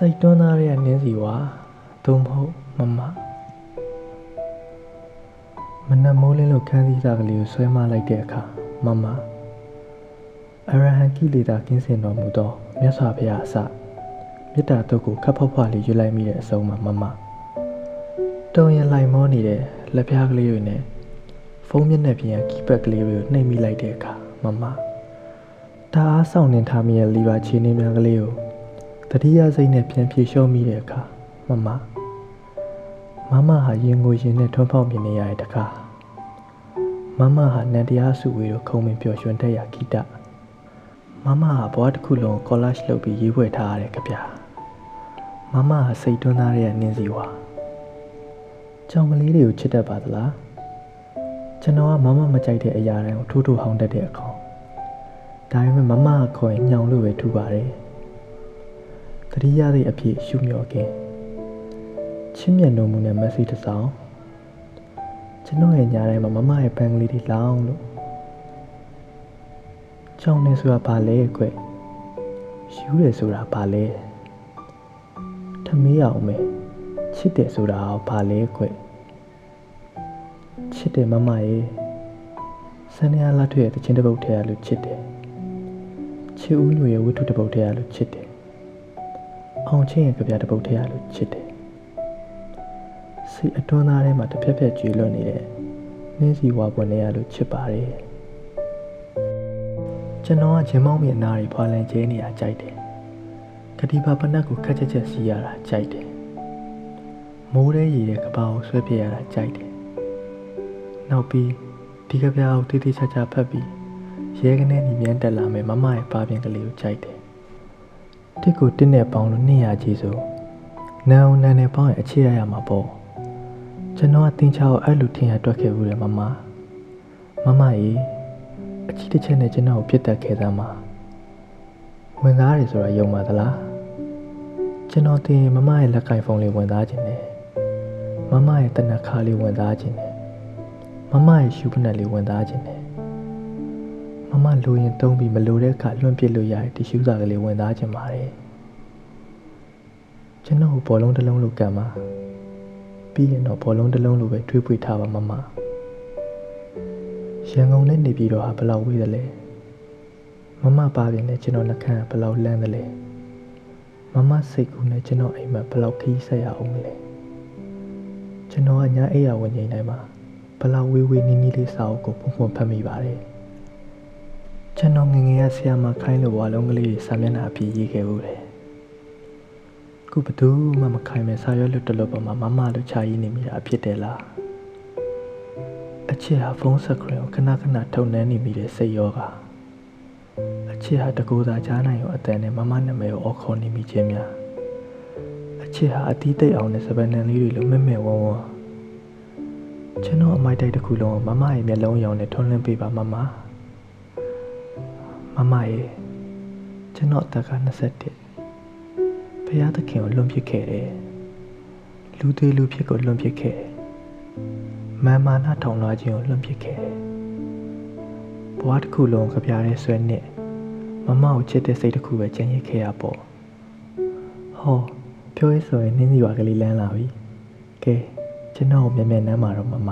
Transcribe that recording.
စိတ်တွန်းသားရဲ့နင်းစီဝါသို့မဟုတ်မမမနက်မိုးလင်းလို့ခန်းစည်းစားကလေးကိုဆွဲမလိုက်တဲ့အခါမမအရဟံကိလေသာကင်းစင်တော်မူသောမြတ်စွာဘုရားအစမေတ္တာတုတ်ကိုခပ်ဖွားဖွားလေးရွတ်လိုက်မိတဲ့အဆုံးမှာမမတုံရင်လိုက်မောနေတဲ့လက်ပြားကလေးတွေနဲ့ဖုန်းမျက်နှာပြင်ကကီးပက်ကလေးတွေကိုနှိပ်မိလိုက်တဲ့အခါမမတအားဆောင်နေထားမိရဲ့လီပါချီနေများကလေးကို တတိယစိတ်နဲ့ပြန်ဖြေလျှော့မိတဲ့အခါမမမမဟာရင်ကိုရင်နဲ့ထွန်းဖောက်မြင်နေရတဲ့တခါမမဟာနန္တရားစုဝေးတို့ခုံမင်ပျော်ရွှင်တဲ့ရာခိတမမဟာဘွားတစ်ခုလုံးကောလာရှ်လုပ်ပြီးရေးဖွဲ့ထားရတဲ့ကြပြမမဟာစိတ်တွန်းသားတဲ့နင်းစီဝါကြောင်ကလေးတွေကိုချစ်တတ်ပါသလားကျွန်တော်ကမမမကြိုက်တဲ့အရာတိုင်းကိုထိုးထိုးဟောင်းတတ်တဲ့အကောင်ဒါပေမဲ့မမကခေါ်ရင်ညောင်လို့ပဲထူပါတယ် တတိယသည့်အဖြစ်ရှုမြော်ခင်ချင်းမြတ်နိုးမှုနဲ့မက်ဆေ့တစ်စောင်ကျွန်တော်ရဲ့ညာတိုင်းမှာမမရဲ့ပန်းကလေးတွေလောင်းလို့ကြောင်နေဆိုတာဘာလဲကွယူတယ်ဆိုတာဘာလဲထမေးအောင်မယ်ချစ်တယ်ဆိုတာဘာလဲကွချစ်တယ်မမရဲ့စနေရလာထွေရဲ့တချင်းတစ်ပုတ်ထဲရလို့ချစ်တယ်ချစ်ဦးညွေရဲ့ဝတ္ထုတစ်ပုတ်ထဲရလို့ချစ်တယ် အောင်ချင်းရဲ့ကြပြတစ်ပုတ်ထဲရလို့ချစ်တယ်စိတ်အတွန်းသားထဲမှာတစ်ဖြက်ဖြက်ကျွေလွတ်နေတဲ့နှင်းစီဝါပွင့်နေရလို့ချစ်ပါတယ်ကျွန်တော်ကဂျင်းမောင်းမြေနားရီဖွာလန်ကျဲနေရကြိုက်တယ်ကတိပါပနက်ကိုခက်ချက်ချက်စီးရတာကြိုက်တယ်မိုးရဲရည်တဲ့ကပောက်ဆွဲပြရတာကြိုက်တယ်နောက်ပြီးဒီကပြားကိုတိတိကျကျဖတ်ပြီးရဲကနေညီမြန်းတက်လာမယ်မမရဲ့ပါပြင်ကလေးကိုကြိုက်တယ် တစ်ကိုတစ်နဲ့ပေါင်းလို့200ကြီးဆိုနန်းအောင်နန်းနဲ့ပေါင်းရင်အခြေရရမှာပေါ့ကျွန်တော်ကတင်ချာကိုအဲ့လိုထင်ရတွက်ခဲ့ဘူးတယ်မမမမရေအချီတစ်ချက်နဲ့ကျွန်တော်ကိုပြစ်တက်ခဲ့သမ်းပါဝင်သားတယ်ဆိုတာယုံပါသလားကျွန်တော်တင်မမရဲ့လက်ကင်ဖုန်းလေးဝင်သားခြင်းနဲ့မမရဲ့တနက်ခါလေးဝင်သားခြင်းနဲ့မမရဲ့ရှူပနက်လေးဝင်သားခြင်းနဲ့ မမလိုရင်တုံးပြီးမလိုတဲ့အခါလွန့်ပစ်လို့ရတဲ့တီရှူးစာကလေးဝင်သားခြင်းပါတယ်ကျွန်တော်ဘောလုံးတစ်လုံးလိုကံပါပြီးရင်တော့ဘောလုံးတစ်လုံးလိုပဲတွေးပွေထားပါမမရန်ကုန်နဲ့နေပြည်တော်ဟာဘယ်လောက်ဝေးသလဲမမပါပြင်နဲ့ကျွန်တော်နှခမ်းဘယ်လောက်လန်းသလဲမမစိတ်ကူးနဲ့ကျွန်တော်အိမ်မှာဘယ်လောက်ခီးဆက်ရအောင်လဲကျွန်တော်ကညာအိယာဝင်ချိန်တိုင်းမှာဘယ်လောက်ဝေးဝေးနီးနီးလေးစာအုပ်ကိုပုံပုံဖတ်မိပါတယ် ကျွန်တော်ငငယ်ရဆရာမခိုင်းလို့ဝါလုံးကလေးစာမျက်နှာအပြည့်ရေးခဲ့ဘူးတယ်ခုဘသူမှမခိုင်းမဲ့စာရွက်လွတ်တလို့ပေါ်မှာမမလိုချာရေးနေမိတာဖြစ်တယ်လားအချစ်ဟာဖုန်းဆက်ခရင်ကိုခဏခဏထုံနှန်းနေမိတဲ့စိတ်ရောကအချစ်ဟာတကူသာကြားနိုင်ရောအတန်နဲ့မမနာမည်ကိုအော်ခေါ်နေမိခြင်းများအချစ်ဟာအတီးတိတ်အောင်နဲ့စပန်နန်လေးတွေလိုမဲ့မဲ့ဝန်းဝန်းကျွန်တော်အမိုက်တိုက်တစ်ခုလုံးကိုမမရဲ့မျက်လုံးရောင်နဲ့ထွန်းလင်းပေးပါမမ မမရဲ့ကျွန်တော်အသက်က21ဘုရားသခင်ကိုလွန်ပစ်ခဲ့တယ်လူသေးလူဖြစ်ကိုလွန်ပစ်ခဲ့တယ်မာမာနာထောင်လွှားခြင်းကိုလွန်ပစ်ခဲ့တယ်ဘဝတစ်ခုလုံးကြပြားတဲ့ဆွဲနဲ့မမကိုချစ်တဲ့စိတ်တစ်ခုပဲကျန်ရစ်ခဲ့ရပေါ့ဟောပြောရဆိုရင်နှင်းစီပါကလေးလန်းလာပြီကဲကျွန်တော်ကိုမြန်မြန်နမ်းပါတော့မမ